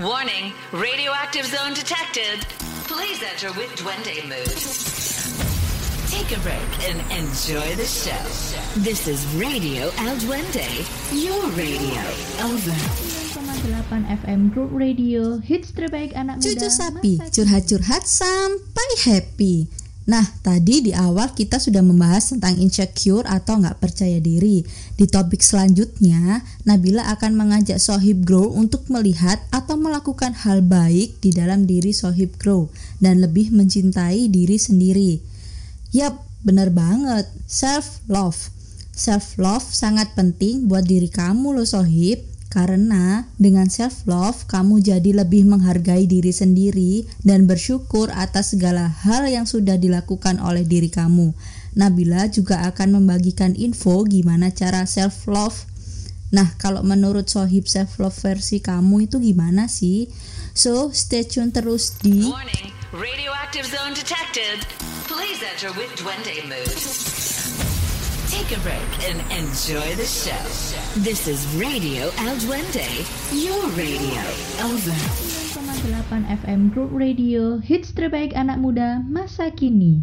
Warning, radioactive zone detected. Please enter with Duende mood. Take a break and enjoy the show. This is Radio El Duende, your radio. Over. 8 FM Group Radio Hits terbaik anak muda Cucu sapi, curhat-curhat sampai happy Nah, tadi di awal kita sudah membahas tentang insecure atau nggak percaya diri. Di topik selanjutnya, Nabila akan mengajak Sohib Grow untuk melihat atau melakukan hal baik di dalam diri Sohib Grow dan lebih mencintai diri sendiri. Yap, bener banget. Self love. Self love sangat penting buat diri kamu loh Sohib. Karena dengan self love, kamu jadi lebih menghargai diri sendiri dan bersyukur atas segala hal yang sudah dilakukan oleh diri kamu. Nabila juga akan membagikan info gimana cara self love. Nah, kalau menurut Sohib self love versi kamu itu gimana sih? So, stay tune terus di Warning, radioactive zone detected. Please enter with Duende. Take a break and enjoy the show. This is Radio El Duende, your radio. Over. 8 FM Group Radio Hits terbaik anak muda masa kini